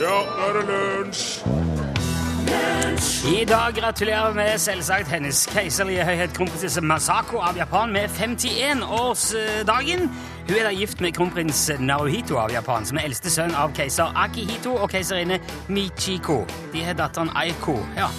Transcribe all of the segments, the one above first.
Ja, nå er det lunsj! I dag gratulerer vi selvsagt hennes keiserlige høyhet kronprinsesse Masako av Japan med 51-årsdagen. Hun er da gift med kronprins Naruhito av Japan, som er eldste sønn av keiser Akihito og keiserinne Michiko. De har datteren Aiko. Ja.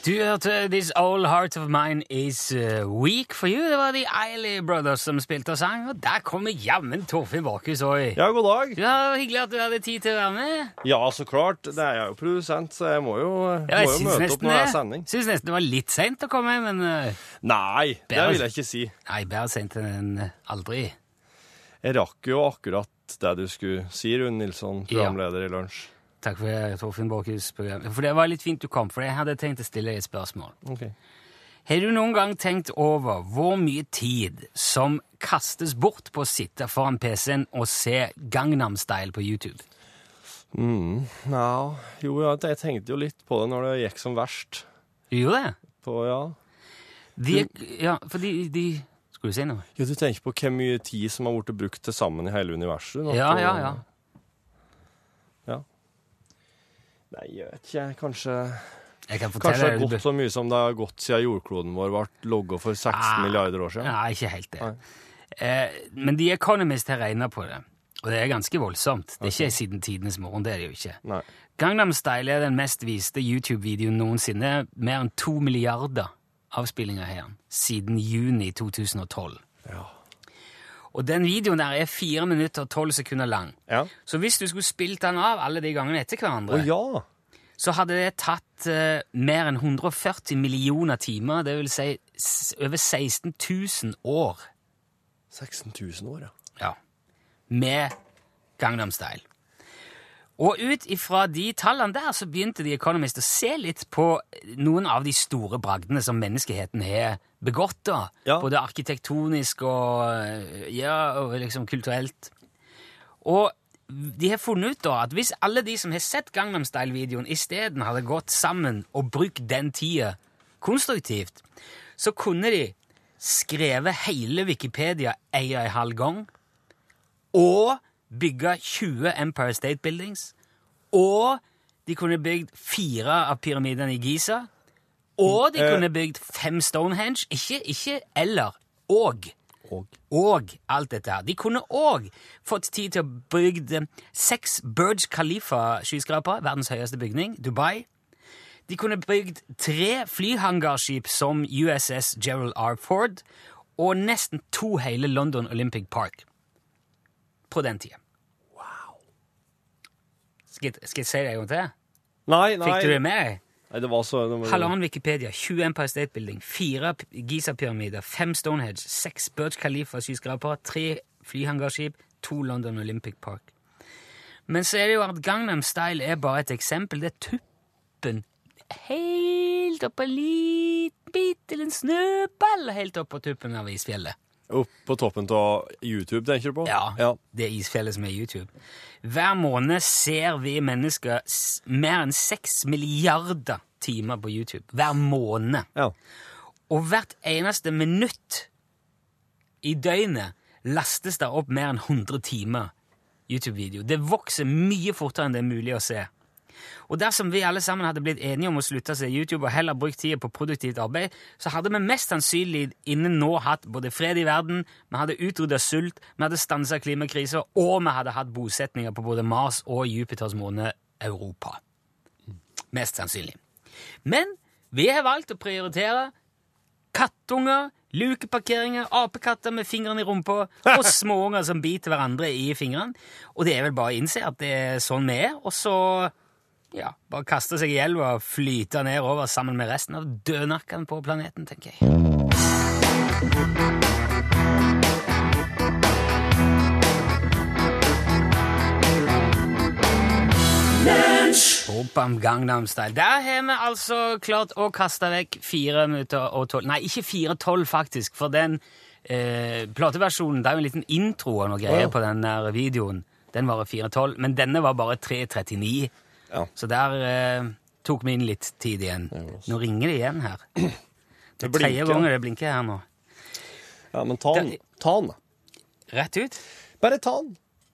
Du hørte This Old Heart of Mine Is uh, Weak for You. Det var de Eiley Brothers som spilte og sang, og der kommer jammen Torfinn Bakhus òg. Ja, god dag. Ja, hyggelig at du hadde tid til å være med. Ja, så klart. Det er jeg jo produsent, så jeg må jo, Ja, jeg må jo møte opp når det er sending. Syns nesten det var litt seint å komme, men uh, Nei, det vil jeg ikke si. Nei, bedre seint enn uh, aldri. Jeg rakk jo akkurat det du skulle si, Rune Nilsson, programleder i Lunsj. Takk for det, Torfinn Borchhus. For det var litt fint du kom, for jeg hadde tenkt å stille deg et spørsmål. Ok. Har du noen gang tenkt over hvor mye tid som kastes bort på å sitte foran PC-en og se Gangnam Style på YouTube? Mm, ja, jo, ja, jeg tenkte jo litt på det når det gikk som verst. Du gjorde det? På, ja. De, ja, for de, de Skulle du si noe? Jo, du tenker på hvor mye tid som har blitt brukt til sammen i hele universet? nå, Ja, på- ja, ja. Nei, jeg vet ikke, kanskje... Jeg kan Kanskje det har gått så mye som det har gått siden jordkloden vår ble logget for 16 Ah. milliarder år siden. Nei, ikke helt det. Eh, men The Economist har regna på det, og det er ganske voldsomt. Det er ikke siden tidenes morgen, det er det jo ikke. Nei. Gangnam Style er den mest viste YouTube-videoen noensinne. Mer enn to milliarder avspillinger her siden juni 2012. Ja. Og den videoen der er fire minutter og tolv sekunder lang. Ja. Så hvis du skulle spilt den av alle de gangene etter hverandre, hverandre, ja! så hadde det tatt uh, mer enn 140 millioner timer, det vil si over 16 000 år, 16 000 år, ja. ja, med Gangnam Style. Og ut ifra de tallene der så begynte The Economist å se litt på noen av de store bragdene som menneskeheten har begått, da. Ja. Både arkitektonisk og, eh, ja, og liksom kulturelt. Og de har funnet ut da at hvis alle de som har sett Gangnam Style-videoen, isteden hadde gått sammen og brukt den tida konstruktivt, så kunne de skrevet hele Wikipedia ei og en halv gang, og bygge 20 Empire State Buildings, og de kunne bygd fire av pyramidene i Giza, og de Eh. kunne bygd fem Stonehenge. Ikke, ikke eller. Og. Og Og alt dette her. De kunne òg fått tid til å bygge seks Burj Khalifa-skyskrapere, verdens høyeste bygning, Dubai. De kunne bygd tre flyhangarskip som USS Gerald R. Ford, og nesten to hele London Olympic Park på den tida. Skal, jeg- skal jeg si det en gang til? Nei, nei. Fikk du det med deg? Nei, det var så det var, Halvannen Wikipedia, 20 Empire State Building, fire Giza-pyramider, fem Stonehenge, seks Burj Khalifa-skyskrapere, tre flyhangarskip, to London Olympic Park. Men så er det jo at Gangnam Style er bare et eksempel. Det er tuppen helt opp på en liten til en snøball helt opp på tuppen av isfjellet. Opp på toppen av YouTube, tenker du på? Ja, ja. det isfjellet som er YouTube. Hver måned ser vi mennesker mer enn seks milliarder timer på YouTube. Hver måned. Ja. Og hvert eneste minutt i døgnet lastes det opp mer enn 100 timer YouTube-video. Det vokser mye fortere enn det er mulig å se. Og dersom vi alle sammen hadde blitt enige om å slutte å se YouTube og heller brukt tida på produktivt arbeid, så hadde vi mest sannsynlig innen nå hatt både fred i verden, vi hadde utrydda sult, vi hadde stansa klimakrisa, og vi hadde hatt bosetninger på både Mars og Jupiters måne Europa. Mest sannsynlig. Men vi har valgt å prioritere kattunger, lukeparkeringer, apekatter med fingrene i rumpa og småunger som biter hverandre i fingrene. Og det er vel bare å innse at det er sånn vi er, og så ja, bare kaste seg i elva og flyte nedover sammen med resten av dødnakkene på planeten, tenker jeg. Opam Gangnam Style. Der har vi altså klart å kaste vekk fire minutter og tolv Nei, ikke fire tolv, faktisk, for den eh, plateversjonen Det er jo en liten intro og noe greier oh. på den der videoen. Den varer 4.12, men denne var bare 3.39. Ja. Så der eh, tok vi inn litt tid igjen. Nå ringer det igjen her. Det er tredje gangen det blinker her nå. ja, men ta den. Ta den. Rett ut. Bare ta den.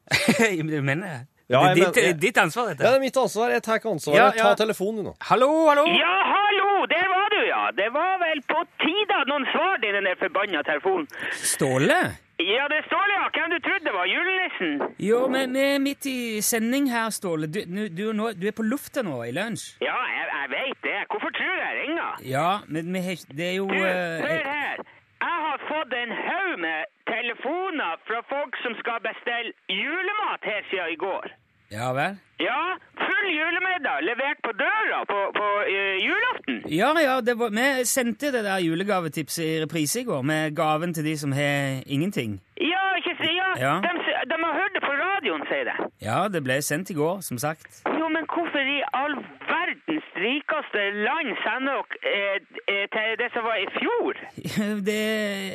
du mener Ja, det er ditt, ditt, jeg, ditt ansvar, dette. Ja, det er mitt ansvar. Jeg tar ansvaret. Ja, Ta telefonen nå. Hallo, hallo! Ja, hallo! Der var du, ja. Det var vel på tide at noen svarte i den der forbanna telefonen. Ståle? Ja, det er Ståle, ja. Hvem du trodde det var? Julenissen? Jo, men vi er midt i sending her, Ståle. Du, nu- du, nå, du er på lufta nå, i lunsj. Ja, jeg, jeg veit det. Hvorfor tror du jeg ringer? Ja, men vi har Det er jo Du, eh, hør her. Jeg har fått en haug med telefoner fra folk som skal bestille julemat her siden i går. Ja vel? Ja, full julemiddag levert på døra på, på uh, julaften. Ja, ja, det var, vi sendte det der julegavetipset i reprise i går, med gaven til de som har ingenting. Ja, ikke si ja. Ja. De, de har hørt det på radioen, sier det. Ja, det ble sendt i går, som sagt. Jo, men hvorfor i all verdens rikeste land sender dere eh, eh, til det som var i fjor? Det,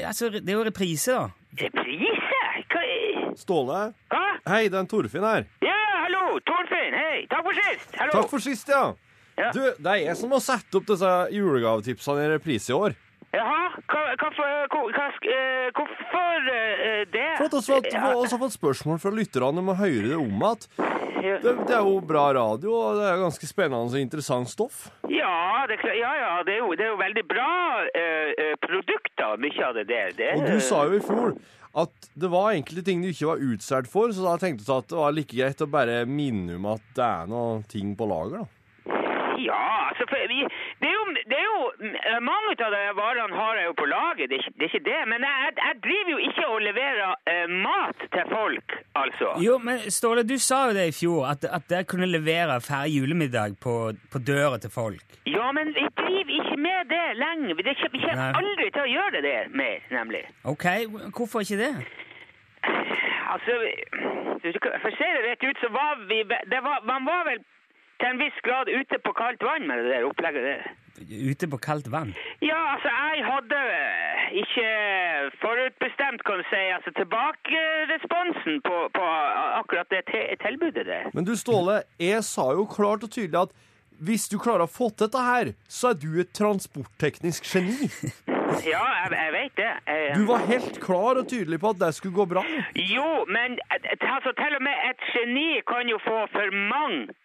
altså, det er jo reprise, da. Reprise? Hva Ståle? Hva? Hei, det er en Torfinn her. Ja, Torfinn, hei. Takk for sist. Hallo. Takk for sist, ja. Ja. Du, det er jeg som har satt opp disse julegavetipsene i reprise i år. Jaha, eh, hvorfor eh, det? For at vi har fått spørsmål fra lytterne om å høre det om at det, det er jo bra radio, og det er ganske spennende og interessant stoff. Ja, det, ja, ja, det er jo, det er jo veldig bra eh, eh, produkter, mye av det der. Det, Og du sa jo i fjor at det var enkelte ting du ikke var utsolgt for, så da tenkte du at det var like greit å bare minne om at det er noen ting på lager, da. Ja, altså, vi, det, er jo, det er jo eh, Mange av de varene har jeg jo på lager, det det. Er ikke det. Men jeg, jeg driver jo ikke og leverer eh, mat til folk, altså. Jo, men Ståle, du sa jo det i fjor, at, at dere kunne levere ferdig julemiddag på, på døra til folk. Ja, men vi driver ikke med det lenger. Vi kommer aldri til å gjøre det der mer, nemlig. Ok, hvorfor ikke det? Altså, for å si det rett ut, så var vi det var, Man var vel til en viss grad ute på kaldt vann med det der opplegget der. Ute på kaldt vann? Ja, altså, jeg hadde eh, ikke forutbestemt, kan du si, altså tilbakeresponsen på, på akkurat det te tilbudet der. Men du, Ståle, jeg sa jo klart og tydelig at hvis du klarer å få til dette her, så er du et transportteknisk geni. Ja, jeg, jeg vet det. Jeg, Du var helt klar og tydelig på at det skulle gå bra. Jo, men eh, altså, til og med et geni kan jo få for mange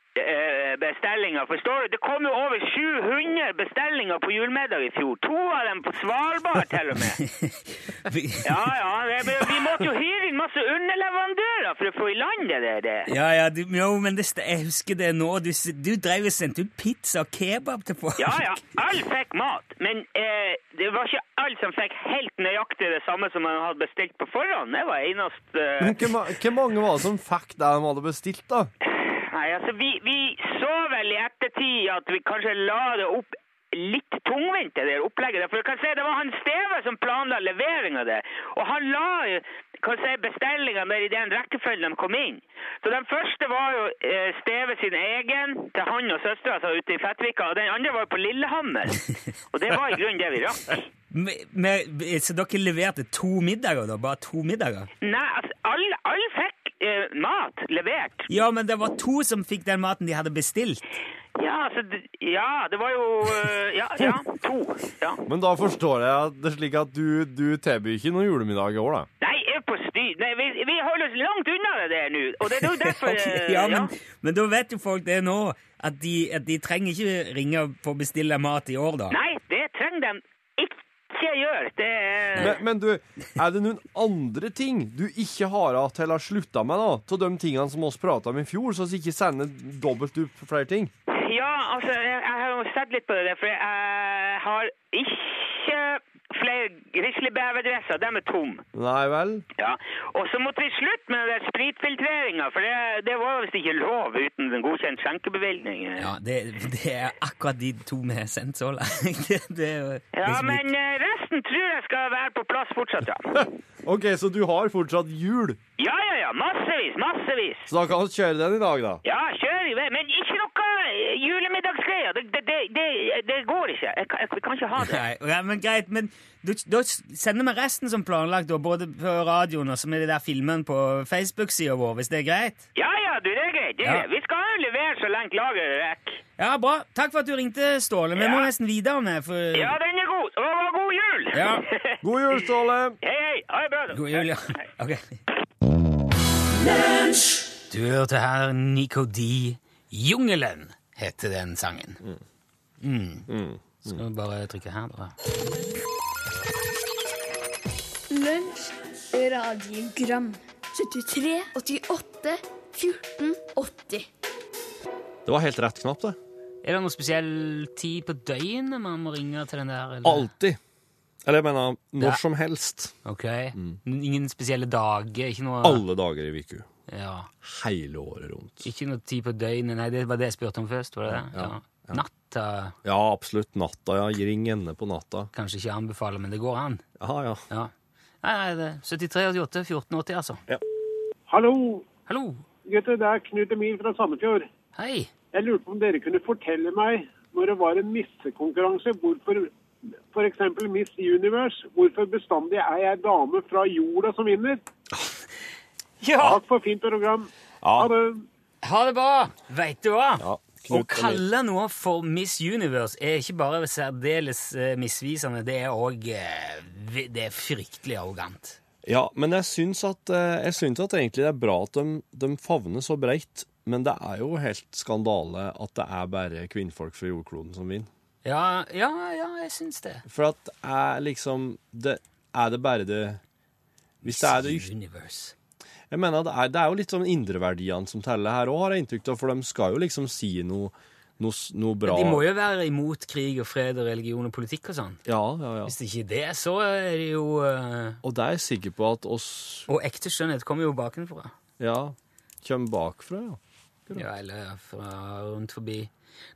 bestillinger, forstår du? Det kom jo over 700 bestillinger på julemiddag i fjor. To av dem på Svalbard, til og med. Ja, ja, det, vi måtte jo hyre inn masse underleverandører for å få i land det der. Det. Ja, ja, du, jo, men det, jeg husker det nå. Du, du drev og sendte ut pizza og kebab til folk. Ja, ja, alle fikk mat, men eh, det var ikke alle som fikk helt nøyaktig det samme som man hadde bestilt på forhånd. Det var eneste... Men hvor hvor mange var det som fikk det de hadde bestilt, da? Nei, altså, vi, vi så vel i ettertid at vi kanskje la det opp litt tungvint, det der opplegget. der. For jeg kan si, Det var han Steve som planla leveringa der. Og han la jo kan si, bestillinga der i den rekkefølgen de kom inn. Så Den første var jo eh, Steve sin egen til han og søstera altså, ute i Fettvika. Og den andre var jo på Lillehammer. Og det var i grunnen det vi rakk. Men- men- så dere leverte to middager, da? Bare to middager? Nei, altså, alle, alle fikk eh, mat levert. Ja, men det var to som fikk den maten de hadde bestilt. Ja, altså, ja, det var jo eh, Ja, ja, to. Ja. Men da forstår jeg at det er slik at du, du tilbyr ikke noen julemiddag i år, da. Nei, jeg er på styr. Nei, vi, vi holder oss langt unna det der nå. Og det er jo derfor eh, ja, men, men da vet jo folk det nå, at de, at de trenger ikke ringe for å bestille mat i år, da. Nei, det trenger de ikke gjør. Det er Men, men du, er det noen andre ting du ikke har hatt eller har slutta med, da? Av de tingene som oss prata om i fjor, så vi ikke sender dobbelt opp flere ting? Ja, altså, jeg, jeg har jo sett litt på det for jeg har ikke flere grizzlybeverdresser. De er tom. Nei vel? Ja. Og så måtte vi slutte med den spritfiltreringa, for det, det var visst ikke lov uten den godkjent skjenkebevilgning. Ja, det, det er akkurat de to vi har sendt så langt. Ja, men eh, resten tror jeg skal være på plass fortsatt, ja. OK, så du har fortsatt hjul? Ja, ja, ja. Massevis, massevis. Så da kan vi kjøre den i dag, da? Ja, kjør i vei. Men ikke noe julemiddagsgreier. Det, det, det, det, går ikke. Jeg, kan- jeg, kan ikke ha det. Nei, ja, men greit, men du, da sender vi resten som planlagt, da, både på radioen og så med de der filmene på Facebook-sida vår, hvis det er greit? Ja, ja, du, det er greit. Det Ja. Vi skal jo levere så lenge lageret rekker. Ja, bra. Takk for at du ringte, Ståle. Vi må nesten videre med, for Ja, den er god. Og og god jul! Ja. God jul, Ståle! hei, hei. Ha det bra. da. God jul, ja. Ok. Du hørte her Nico D. Jungelen heter den sangen. Mm. Skal vi bare trykke her, da. Lunsj, radiogram 73, 88, 14, 80 Det var helt rett knapp, det. Er det noen spesiell tid på døgnet man må ringe til den der? Eller? Alltid. Eller jeg mener når Ja. som helst. Ok. Ingen spesielle dager? Ikke noe Alle dager i uka. Ja. Hele året rundt. Ikke noe tid på døgnet? Nei, det var det jeg spurte om først. var det det? Ja, ja. Natta Ja, absolutt. Natta, ja. ringene på natta. kanskje ikke anbefaler, men det går an. Ja, ja. Ja. Nei, nei, det er 73, 88, 14, 80, altså. Ja. Hallo, Hallo! gutter. Det er Knut Emil fra Sandefjord. Hei! Jeg lurte på om dere kunne fortelle meg, når det var en missekonkurranse, hvorfor f.eks. Miss Universe, hvorfor bestandig er jeg dame fra jorda som vinner? Ja! Takk for fint program. Ha det. Ha det bra! Veit du hva? ja. Å kalle noe for Miss Universe er ikke bare særdeles eh, misvisende, det er òg eh, Det er fryktelig arrogant. Ja, men jeg syns at, eh, jeg syns at egentlig det er bra at de, de favner så breit. Men det er jo helt skandale at det er bare kvinnfolk fra jordkloden som vinner. Ja, ja, ja, jeg syns det. For at er liksom det, Er det bare det Hvis det er det Miss Universe. Jeg mener, det er, det er jo litt sånn indreverdiene som teller her òg, har jeg inntrykk av. For de skal jo liksom si noe, noe, noe bra. De må jo være imot krig og fred og religion og politikk og sånn. Ja, ja, ja. Hvis det ikke er det, så er det jo uh... Og det er jeg sikker på at oss Og ekte skjønnhet kommer jo bakenfra. Ja, kommer bakfra, ja. Ja, eller fra rundt forbi.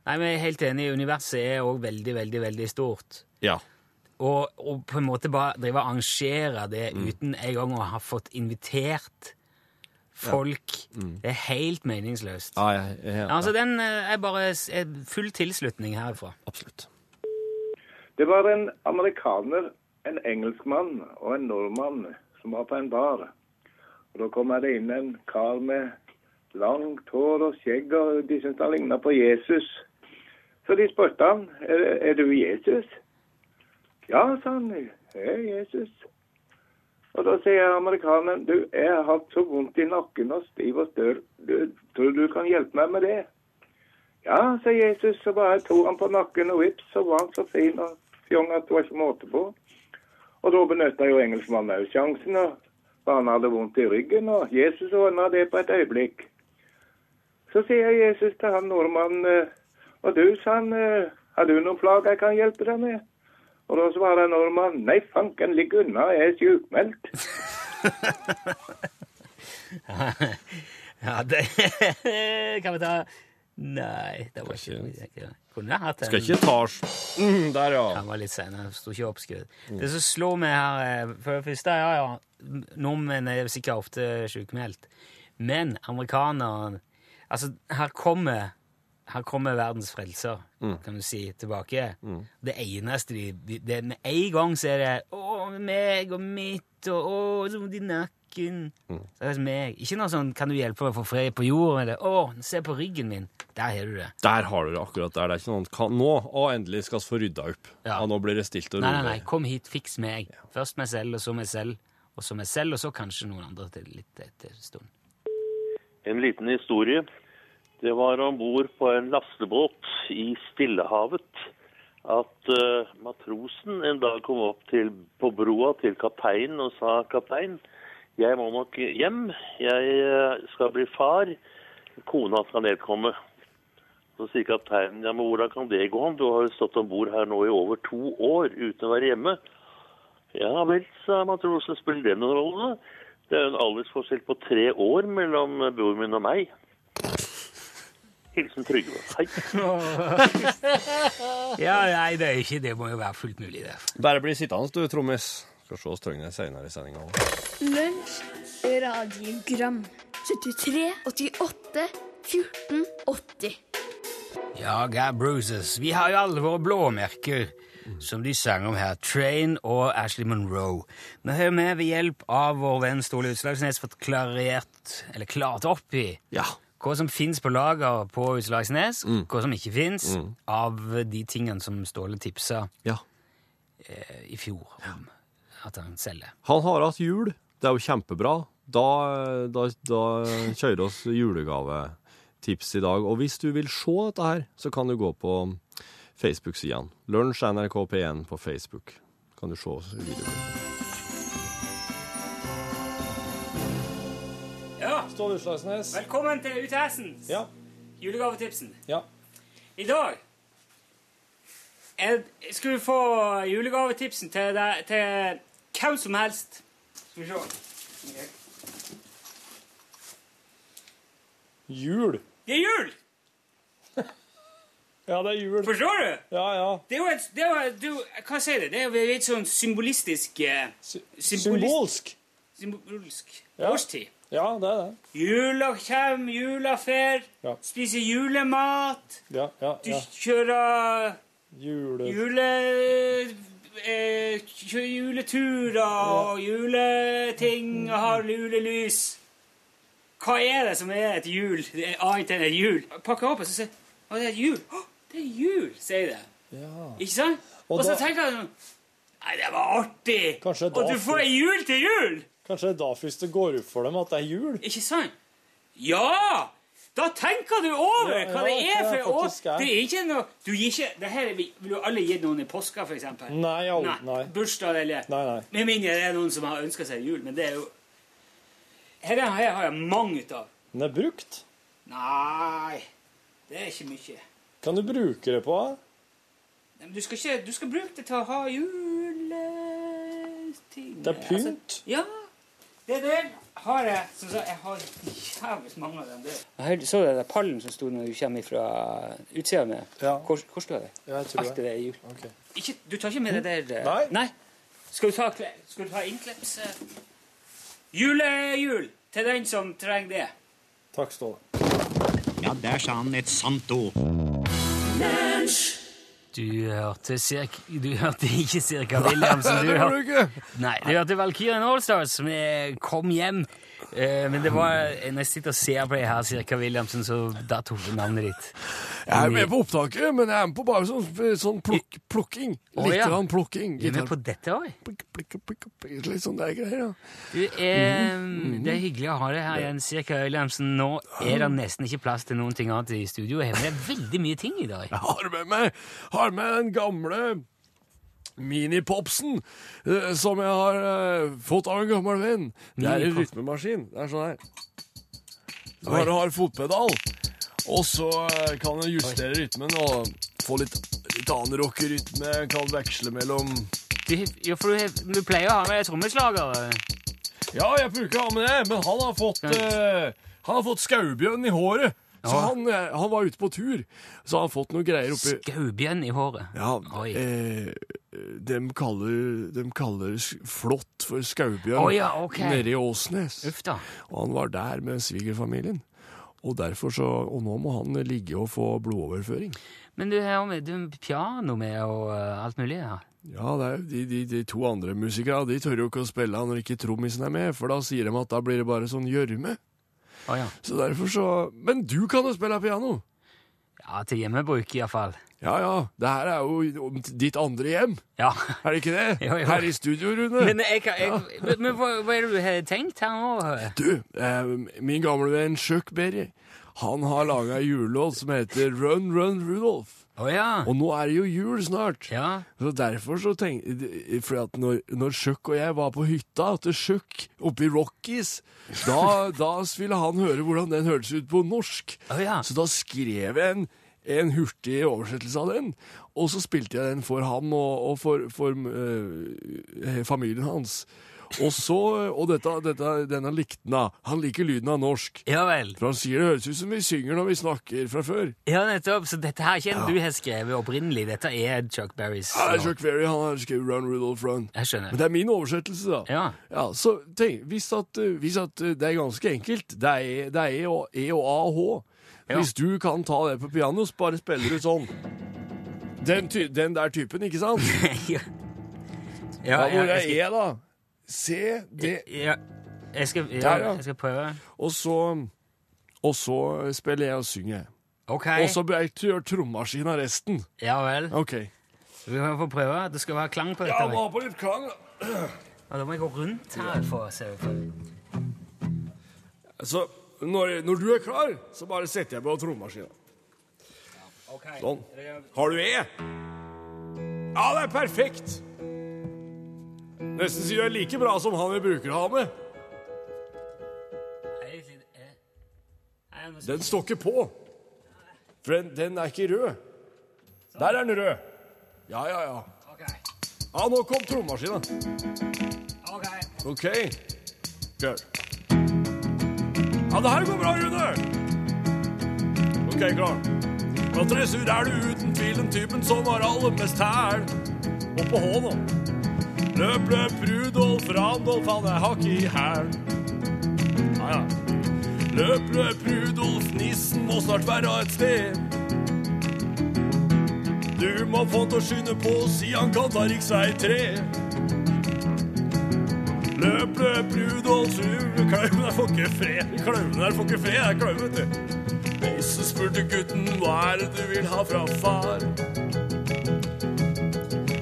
Nei, men jeg er helt enig. Universet er òg veldig, veldig, veldig stort. Ja. Og, og på en måte bare drive og arrangere det Mm. uten en gang å ha fått invitert folk. Det er helt meningsløst. Ah, ja ja, jeg, Altså, den eh, er bare er full tilslutning herfra. Absolutt. Det var en amerikaner, en engelskmann og en nordmann som var på en bar. Og Da kom det inn en kar med langt hår og skjegg, og de syntes han ligna på Jesus. Så de spurte han er, er du Jesus. Ja, sa han. Jeg er Jesus. Og da sier amerikaneren du, jeg har hatt så vondt i nakken og stiv og stør. Du, tror du du kan hjelpe meg med det? Ja, sier Jesus, så bare tok han på nakken, og vips, så var han så fin og fjong at det var ikke måte på. Og da benytta jo engelskmannen òg sjansen, og han hadde vondt i ryggen, og Jesus ordna det på et øyeblikk. Så sier Jesus til han nordmannen, eh, og du, sa han, eh, har du noen plager jeg kan hjelpe deg med? Og da svarer nordmannen, nei fanken, ligg unna, jeg er sjukmeldt. Ja, det Kan vi ta Nei, det var ikke ikke- Kunne hatt en Skal ikke ta mm, Der, ja. Han var litt sen, jeg sto ikke oppskrudd. Det som slår meg her eh, For det første, ja, ja, nordmenn er sikkert ofte sjukmeldt. Men amerikanere, Altså, her kommer her kommer verdens frelser, kan du si, tilbake. Det eneste de, de det, Med en gang så er det 'Å, meg og mitt', og 'Å, så vondt i nakken'. Så er det meg. Ikke noe sånn 'Kan du hjelpe meg å få fred på jorden?' eller 'Å, se på ryggen min'. Der har du det. Der har du det akkurat der. Det er ikke noen kan, Nå, å, endelig skal vi få rydda opp. Ja. Ja. Nå blir det stilt og rolig. nei, nei, kom hit, fiks meg. Først meg selv, og så meg selv, og så meg selv, og så kanskje noen andre til litt etter en stund. En liten historie. Det var om bord på en lastebåt i Stillehavet at uh, matrosen en dag kom opp til, på broa til kapteinen og sa kaptein, jeg må nok hjem. Jeg eh, skal bli far. Kona skal nedkomme. Så sier kapteinen ja, men hvordan kan det gå? Du har stått om bord her nå i over to år uten å være hjemme. Ja vel, sa matrosen, spiller det noen rolle? Det er jo en aldersforskjell på tre år mellom broren min og meg. Hilsen Trygve. Hei. Ja, nei, det er ikke Det må jo være fullt mulig, det. Bare bli sittende, du, trommis. Skal se oss Trøgnes senere i sendinga. Lunsj, radiogram 73, 88, 14, 80 Ja, Gab Bruises. Vi har jo alle våre blåmerker, som de sang om her. Train og Ashley Monroe. Nå har vi ved hjelp av vår venn Ståle Utslagsnes fått klarert, eller klart opp i Ja. Hva som fins på lager på Utslagsnes, hva som ikke fins, av de tingene som Ståle tipsa ja. i fjor om at han selger. Han har hatt jul. Det er jo kjempebra. Da, da, da kjører oss julegavetips i dag. Og hvis du vil se dette her, så kan du gå på Facebook-sidene. Lunsj NRK P1 på Facebook. Kan du se videoen. Ståle Utslagsnes. velkommen til UTS-ens Ja. Julegavetipsen. Ja. I dag skal vi få julegavetipsen til, deg- til hvem som helst. Skal vi se. okay. Jul. Det er jul! Ja, det er jul. Forstår du? Ja, ja. Det er jo et, det er jo, hva sier det? Det er jo litt sånn symbolistisk eh, Symbolsk. Symbolsk Ja. årstid. Ja, det er det. Jula kommer, jula fer, Ja. spiser julemat, Ja, ja, du kjører Jule... jule... Eh, juleturer og juleting og har julelys. Hva er det som er et jul? Det er annet enn et jul. Pakker opp og så sier Å, det er et jul. Å, det er jul, sier det. Ja. Ikke sant? Og Og, så da- tenker sånn Nei, det var artig! Og du får ei jul til jul! Kanskje det er da først det går opp for dem at det er jul? Ikke sant? Ja! Da tenker du over Ja, hva ja, det er for år. Det er ikke noe Du gir ikke det her vil du alle gi noen i påska, eksempel. Nei, al- nei. Bursdag eller Nei, nei. Med mindre det er noen som har ønska seg jul, men det er jo Her, her har jeg mange av. Den er brukt. Nei, det er ikke mye. Kan du bruke det på? Nei, men Du skal, ikke, du skal bruke det til å ha juleting. Det er pynt. ja. Det der har jeg som sagt, Jeg har jævlig mange av dem. Der. Så du den pallen som sto når du kommer fra utsida med? Ja. Hvor, hvor står det? Ja, jeg tror Alt det der er jul. Ok. Ikke, du tar ikke med det der eh, Nei. Nei. Skal du ta, skal du ta innklips? eh, Julejul til den som trenger det. Takk, Ståle. Ja, der sa han et sant ord. Du hørte, du hørte ikke Cirka Williamsen. Du hørte, nei, du hørte Valkyrien Allstars med Kom hjem. Eh, men det var når jeg sitter og ser på det her, Cirka Williamsen, så da tok du navnet ditt. Jeg er med på opptaket, men jeg er med på bare sånn, sånn pluk, plukking. Litt Litt ja. plukking. Du er med på dette òg? Litt sånn der greier, ja. Du, eh, det er hyggelig å ha deg her igjen, Cirka Williamsen. Nå er det nesten ikke plass til noen ting annet i studio. Jeg det er veldig mye ting i dag. Jeg har med meg har med den gamle minipopsen eh, som jeg har eh, fått av en gammel venn. Det er en rytmemaskin. Det er sånn her. Bare har fotpedal, og så eh, kan du justere rytmen og få litt, litt annen rockerytme. Kan veksle mellom Du, ja, for du, du pleier å ha med trommeslager. Ja, jeg bruker å ha med det, men han har fått, uh, han har fått skaubjørn i håret. Så han, han var ute på tur, så han har fått noe greier oppi Skaubjørn i håret. Ja, Oi. eh, de kaller, de kaller flått for skaubjørn oh, ja, okay. nede i Åsnes. Uff da. Og han var der med svigerfamilien. Og derfor så, og nå må han ligge og få blodoverføring. Men du har med du, piano med og eh, alt mulig Ja, Ja, det er, de, de, de to andre musikere de tør jo ikke å spille når ikke trommisen er med, for da sier de at da blir det bare sånn gjørme. Oh, ja. Så derfor så Men du kan jo spille piano! Ja, til hjemmebruk iallfall. Ja ja, det her er jo ditt andre hjem, Ja. er det ikke det? Jo, jo. Her i studio, Rune. Men, jeg, jeg, jeg, men, hva, hva er det du har tenkt her nå? Du, eh, min gamle venn Chuck Berry, han har laga ei julelåt som heter Run Run Rudolf. Oh, ja. Og nå er det jo jul snart. Ja. Så derfor så tenkte For at når, når Chuck og jeg var på hytta til Chuck oppe i Rockies, da, da ville han høre hvordan den hørtes ut på norsk. Oh, ja. Så da skrev jeg en, en hurtig oversettelse av den, og så spilte jeg den for ham og, og for, for eh, familien hans. Og så, og dette, dette, denne likte han. Han liker lyden av norsk. Ja vel. For han sier det høres ut som vi synger når vi snakker fra før. Ja, nettopp. Så dette her kjenner ikke en du har skrevet opprinnelig. Dette er Chuck Berrys. Ja, Chuck Berry, han har skrevet Run Rudolph Run. Jeg skjønner. Men det er min oversettelse, da. Ja. så tenk, hvis at, hvis at det er ganske enkelt, det er, det er E, og, e og A og H. Ja. Hvis du kan ta det på piano, så bare spiller du sånn. Den, ty den der typen, ikke sant? ja. Ja, hvor jeg, jeg skal- E, da? C, D Ja. Jeg skal, ja, Der, jeg skal prøve. Og så, og så spiller jeg og synger. OK. Og så bør jeg gjøre trommemaskinen resten. Ja vel. OK. Vi må få prøve. Det skal være klang på dette. Ja, bare på litt klang. da. Ja, da må jeg gå rundt her for å se. Så når, når du er klar, så bare setter jeg på trommemaskina. Sånn. Har du E? Ja, det er perfekt. Nesten sier du er like bra som han vi bruker å ha med. Den står ikke på. For den, den er ikke rød. Der er den rød. Ja, ja, ja. Ja, nå kom trommaskina. OK. Kjør. Ja, det her går bra, Rune. OK, klar. På dressur er du uten tvil den typen som har aller mest hæl. Og på H. Løp, løp, Rudolf, Randolf, han er hakk i hæl. Ja, ja. Løp, løp, Rudolf, nissen må snart være et sted. Du må få han til å skynde på, si han kan ta riksvei 3. Løp, løp, Rudolf, klauven der får ikke fred. Klauven der får ikke fred, jeg er klauven, vet du. Så spurte gutten, hva er det du vil ha fra far?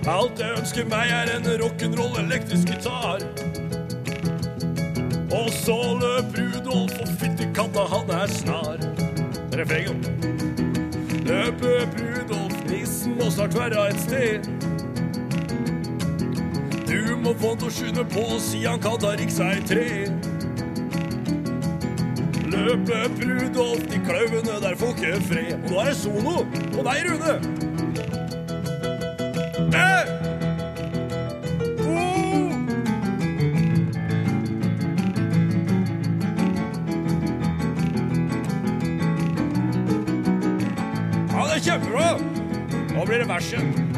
Alt jeg ønsker meg er en rock'n'roll elektrisk gitar. Og så løp Rudolf, og fytti katta, han er snar. Refrenget. Løp, løp, Rudolf, nissen må snart være et sted. Du må få til skynde på, si han kan ta riksvei 3. Løp, løp, Rudolf, de klauvene der får ikke fred. Og nå er det solo på deg, Rune. Eh! Oh! Ja, det er kjempebra. Nå blir det verset.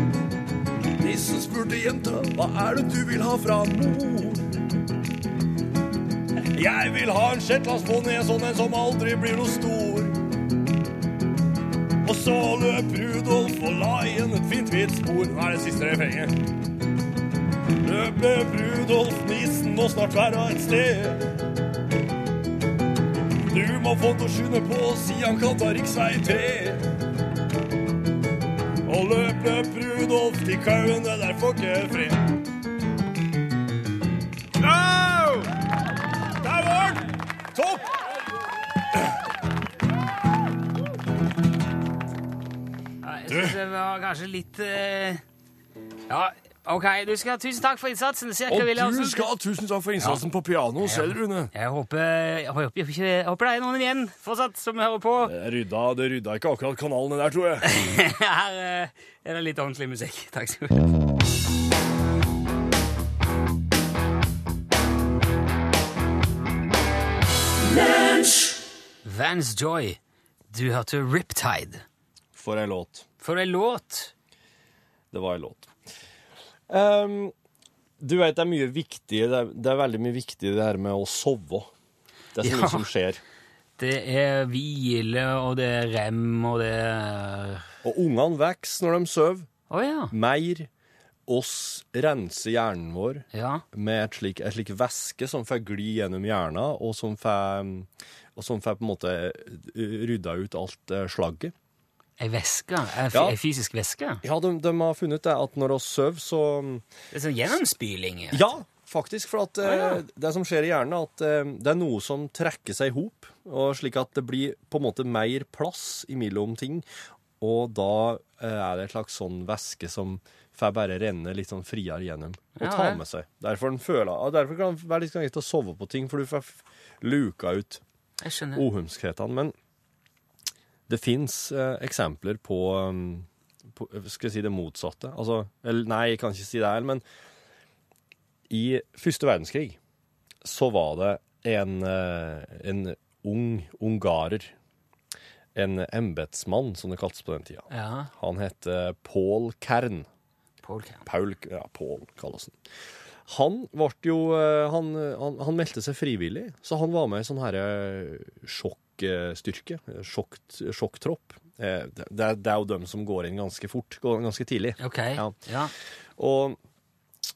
Nissen spurte jenta, hva er det du vil ha fra mor? Jeg vil ha en shetlandsponni, en sånn en som aldri blir noe stor. Og så løp Rudolf og la igjen et fint hvitt spor. Nå er det siste refrenget. Løp, løp, Rudolf, nissen må snart være et sted. Du må få til å skynde på, si han kan ta riksvei 3. Og løp, løp, Rudolf, til kauene der får ikke fred. Au! Der var den! Topp! Ja, jeg syns det var kanskje litt eh, Ja, OK. Du skal ha tusen takk for innsatsen. Cirka Og du skal ha tusen takk for innsatsen på piano selv, Rune. Jeg håper, jeg håper, jeg håper, jeg håper det er noen igjen fortsatt som hører på. Det rydda, det rydda ikke akkurat kanalene der, tror jeg. Her eh, er det litt ordentlig musikk. Takk skal du ha. Vans Joy. Du hørte Riptide. For ei låt. For ei låt! Det var ei låt. Ehm, du vet, det er mye viktig, det er, det er veldig mye viktig det her med å sove. Det er så Ja. mye som skjer. Det er hvile, og det er rem, og det er Og ungene vokser når de sover. Oh, ja. Mer oss renser hjernen vår ja. med et slik, et slik væske som får gli gjennom hjernen, og som får, og som får på en måte eh, rydda ut alt eh, slagget. Ei væske? Ei Ja. fysisk væske? Ja, de, de har funnet det at når vi sover, så Det er sånn gjennomspyling? Ja, faktisk. For at ah, ja. det som skjer i hjernen, er at eh, det er noe som trekker seg i hop, slik at det blir på en måte mer plass imellom ting. Og da eh, er det et slags sånn væske som får bare renne litt sånn friere gjennom og Ja, ta med seg. Derfor, den føler, og derfor kan det være litt greit å sove på ting, for du får luka ut ohumskhetene. Men det fins eh, eksempler på, um, på Skal jeg si det motsatte? Altså, eller, nei, jeg kan ikke si det her, men i første verdenskrig så var det en, eh, en ung ungarer. En embetsmann, som det kaltes på den tida. Ja. Han het eh, Paul Kern. Paul Kern. Paul, ja, Paul kalles han. Han jo eh, han, han, han meldte seg frivillig, så han var med i sånn herre sjokkstyrke. Sjokk, sjokktropp. Eh, Det, det er- jo dem som går inn ganske fort, ganske tidlig. Okay. Ja. Ja. Og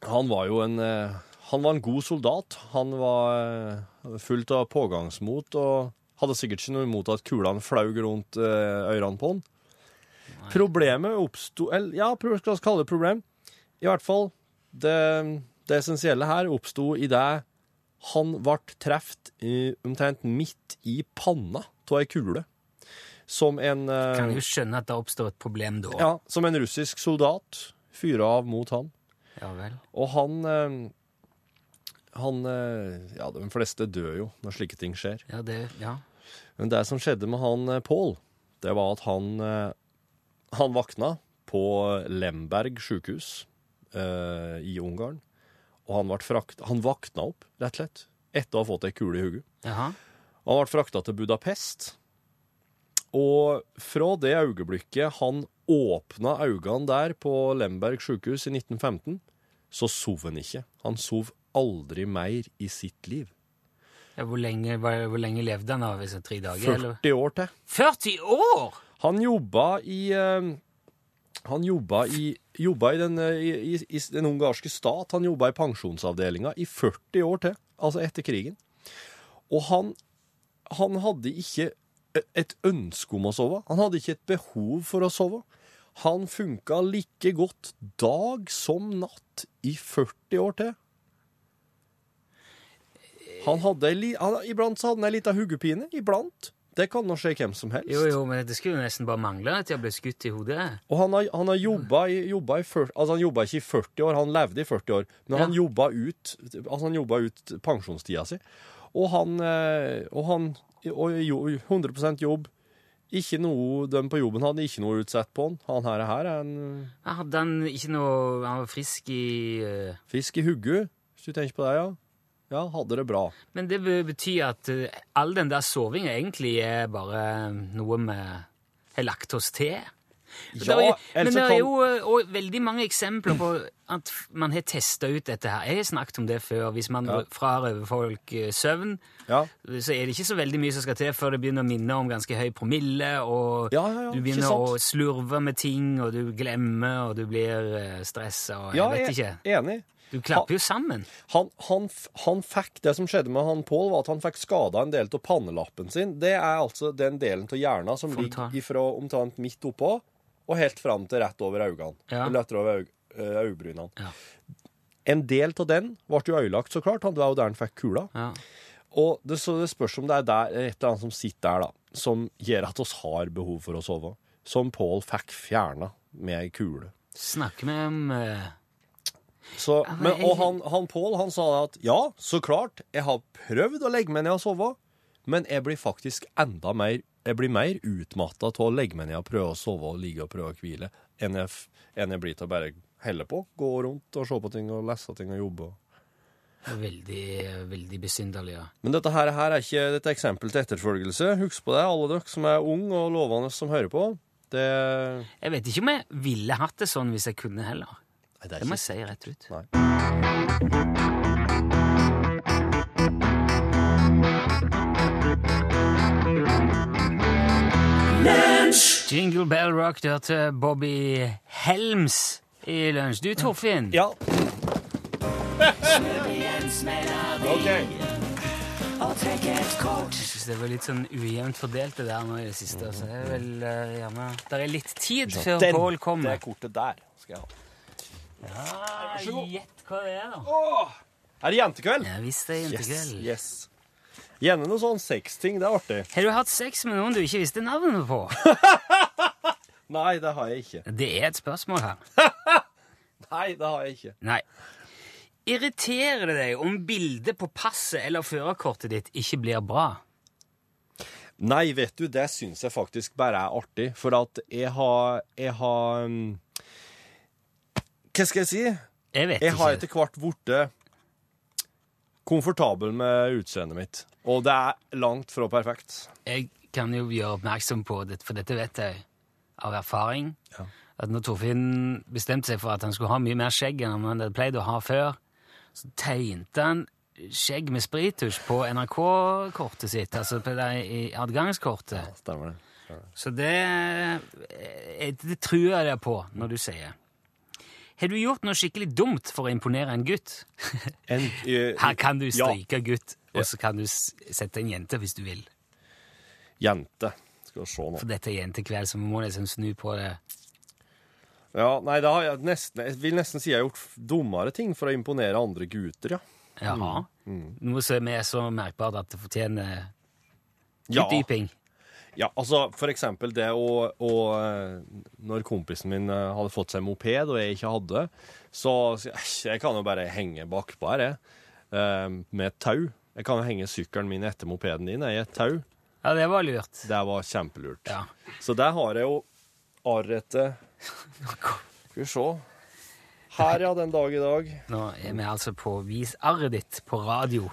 han var jo en eh, Han var en god soldat. Han var eh, fullt av pågangsmot og hadde sikkert ikke noe imot at kulene flaug rundt ørene på han. Problemet oppsto Eller ja, skal vi kalle det problem. I hvert fall, det, det essensielle her oppsto i det han ble truffet eh, omtrent midt i panna av ei kule. Som en eh, Kan jo skjønne at det oppstår et problem da. Ja, som en russisk soldat fyra av mot han. Ja vel. Og han eh, Han Ja, de fleste dør jo når slike ting skjer. Ja, det Ja. Men det som skjedde med han Paul, Pål, det var at han Han vakna på Lemberg sjukehus eh, i Ungarn. Og han, ble frakt, han vakna opp, rett og slett, etter å ha fått ei kule i hodet. Han ble frakta til Budapest. Og fra det øyeblikket han åpna øynene der på Lemberg sjukehus i 1915, så sov han ikke. Han sov aldri mer i sitt liv. Ja, hvor, lenge, hvor, lenge levde han da? Hvis det er tre dager? eller? 40 år til. 40 år?! Han jobba i eh, Han jobba i, jobba i, den, eh, i, i, den ungarske stat. Han jobba i pensjonsavdelinga i 40 år til, altså etter krigen. Og han, han hadde ikke et ønske om å sove. Han hadde ikke et behov for å sove. Han funka like godt dag som natt i 40 år til. Han hadde han, iblant så hadde han ei lita hodepine. Iblant. Det kan nå skje hvem som helst. Jo, jo, men det skulle jo nesten bare mangle at jeg ble skutt i hodet. Og han har, han har jobba i, jobba i 40, altså han jobba ikke i 40 år, han levde i 40 år, men han jobba ut, altså han jobba ut pensjonstida si. Og han, eh, og han og jo, 100% jobb. Ikke noe, De på jobben hadde ikke noe utsett på han. Han her, her er en Hadde han ikke noe Han var frisk i uh... Frisk i hugget, hvis du tenker på det, ja. Ja, hadde det bra. Men det betyr at eh, all den der sovinga egentlig er bare noe vi har lagt oss til? Det er jo- men det er jo eh, veldig mange eksempler på at man har testa ut dette her. Jeg har snakket om det før. Hvis man Ja. frarøver folk eh, søvn, Ja. så er det ikke så veldig mye som skal til før det begynner å minne om ganske høy promille, og Ja, ja, ja, du begynner å slurve med ting, og du glemmer, og du blir stressa, og jeg Ja, vet jeg ikke. er enig. Du klapper jo sammen. Han, han, han fikk, Det som skjedde med han Pål, var at han fikk skada en del av pannelappen sin. Det er altså den delen av hjernen som Frontal. ligger fra omtrent midt oppå og helt fram til rett over øynene. Ja. Eller etter over ø- øyebrynene. Ja. En del av den ble jo ødelagt, så klart. Han- var jo der han fikk kula. Ja. Og det, så det spørs om det er der, et eller annet som sitter der, da, som gjør at oss har behov for å sove. Som Pål fikk fjerna med ei kule. Snakker vi om eh, Så, men og han, han Pål han sa at ja, så klart, jeg har prøvd å legge meg ned og sove, men jeg blir faktisk enda mer jeg blir mer utmatta av å legge meg ned og prøve å sove og ligge og prøve å hvile, enn jeg, enn jeg blir til å bare helle på. Gå rundt og se på ting og lese ting og jobbe. Veldig, veldig besynderlig, ja. Men dette her, her er ikke et eksempel til etterfølgelse. Husk på det, alle dere som er unge og lovende som hører på. Det, Jeg vet ikke om jeg ville hatt det sånn hvis jeg kunne heller. Det Det må jeg si rett ut. Nei. Jingle Bell Rock, du hørte Bobby Helms i lunsj. Du, Torfinn. Ja. okay. Jeg syns det var litt sånn ujevnt fordelt det der nå i det siste. Så det er vel uh, gjerne Det er litt tid før Den- kommer. Det kortet der skal jeg ha. Ja, Gjett hva det er, da. Er det jentekveld? Ja visst det er jentekveld. yes. Gjerne noe sånn sexting, det er artig. Har du hatt sex med noen du ikke visste navnet på? Nei, det har jeg ikke. Det er et spørsmål her. Nei, det har jeg ikke. Nei. Irriterer det deg om bildet på passet eller førerkortet ditt ikke blir bra? Nei, vet du, det syns jeg faktisk bare er artig, for at jeg har Jeg har um, Hva skal jeg si? Jeg vet Jeg har ikke. etter hvert blitt komfortabel med utseendet mitt. Og det er langt fra perfekt. Jeg kan jo gjøre oppmerksom på det, for dette vet jeg av erfaring. At når Torfinn bestemte seg for at han skulle ha mye mer skjegg enn han hadde pleid å ha før, så tegnte han skjegg med sprittusj på NRK-kortet sitt, altså på det i adgangskortet. Stemmer det. Så det, eh, det tror jeg deg på når du sier. Har du gjort noe skikkelig dumt for å imponere en gutt? En, uh, Her kan du ja. gutt, og så kan du sette en jente hvis du vil. Jente. Skal vi se nå. For dette er jentekveld, så vi må liksom snu på det. Ja, nei, da har jeg nesten Jeg vil nesten si jeg har gjort dummere ting for å imponere andre gutter, ja. Jaha. Noe som er så merkbart at det fortjener utdyping. Ja, altså for eksempel det å, å eh, Når kompisen min eh, hadde fått seg moped, og jeg ikke hadde, så jeg kan jo bare henge bakpå her, jeg. eh, Med et tau. Jeg kan jo henge sykkelen min etter mopeden din i et tau. Ja, det var lurt. Det var kjempelurt. Ja. Så der har jeg jo arretet Skal vi se. Her, ja, den dag i dag. Nå er vi altså på Vis arret ditt på radio.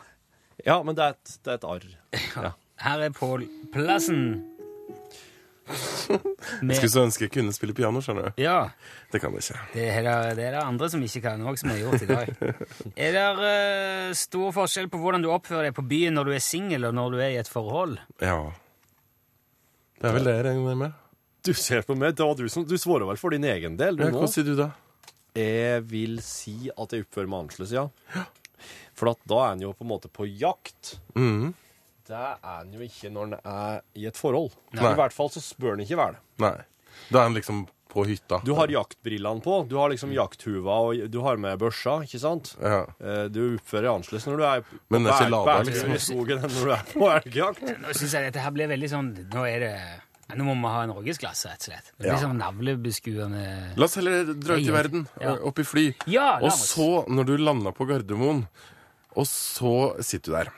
Ja, men det er et, det er et arr. Ja. Her er Pål Plassen. Med- Skulle så ønske jeg kunne spille piano, skjønner du. Ja. Det kan jeg ikke. Det er, det, det er det andre som ikke kan òg, som har gjort i dag. Er det uh, stor forskjell på hvordan du oppfører deg på byen når du er singel, og når du er i et forhold? Ja. Det er vel det jeg regner med. Du ser på meg, det var du som Du svarer vel for din egen del, du Ja, nå? hva sier du da? Jeg vil si at jeg oppfører meg annerledes, ja. For at da er en jo på en måte på jakt. Mhm. Det er han jo ikke når han er i et forhold. Nei. I hvert fall så spør han ikke være det. Nei. Da er han liksom på hytta. Du har jaktbrillene på, du har liksom jakthuva, og du har med børsa, ikke sant? Ja. Eh, Du oppfører deg annerledes når du er på er bærtur liksom. enn når du er på elgjakt. Nå syns jeg dette her blir veldig sånn Nå er det Nå må vi ha norgesklasse, rett og slett. Det blir Ja. sånn navlebeskuende La oss heller dra ut i verden, Ja. opp i fly. Ja, og så, når du landa på Gardermoen, og så sitter du der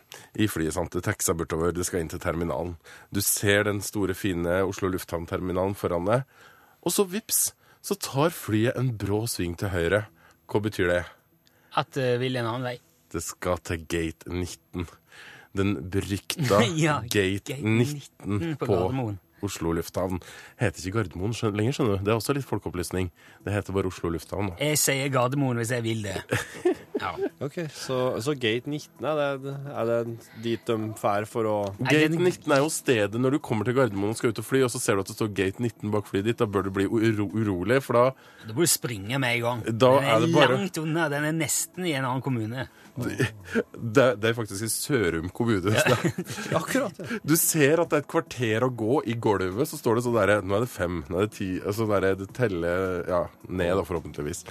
i flyet, sant? det taxa bortover, det skal inn til terminalen. Du ser den store, fine Oslo lufthavn-terminalen foran deg, og så vips, så tar flyet en brå sving til høyre. Hva betyr det? At det vil en annen vei. Det skal til gate 19. Den berykta Ja, gate gate 19 på på Gardermoen. Oslo lufthavn. Heter ikke Gardermoen skjøn- lenger, skjønner du. Det er også litt folkeopplysning. Det heter bare Oslo lufthavn. nå. Jeg sier Gardermoen hvis jeg vil det. Ja. Ok, så, så gate 19, er det, er det dit de fær for å Gate 19 er jo stedet når du kommer til Gardermoen og skal ut og fly, og så ser du at det står Gate 19 bak flyet ditt. Da bør du bli uro urolig, for da Da bør du springe med en gang. Da den er er, det bare- langt unna. Den er nesten i en annen kommune. Det, det er faktisk i Sørum kommune. Akkurat, ja. Du ser at det er et kvarter å gå i gulvet, så står det sånn derre Nå er det fem, nå er det ti altså der, Det teller ja, ned, da, forhåpentligvis.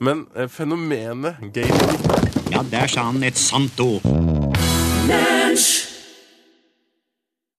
Men eh, fenomenet gaming Ja, der sa han et sant ord. Lunsj!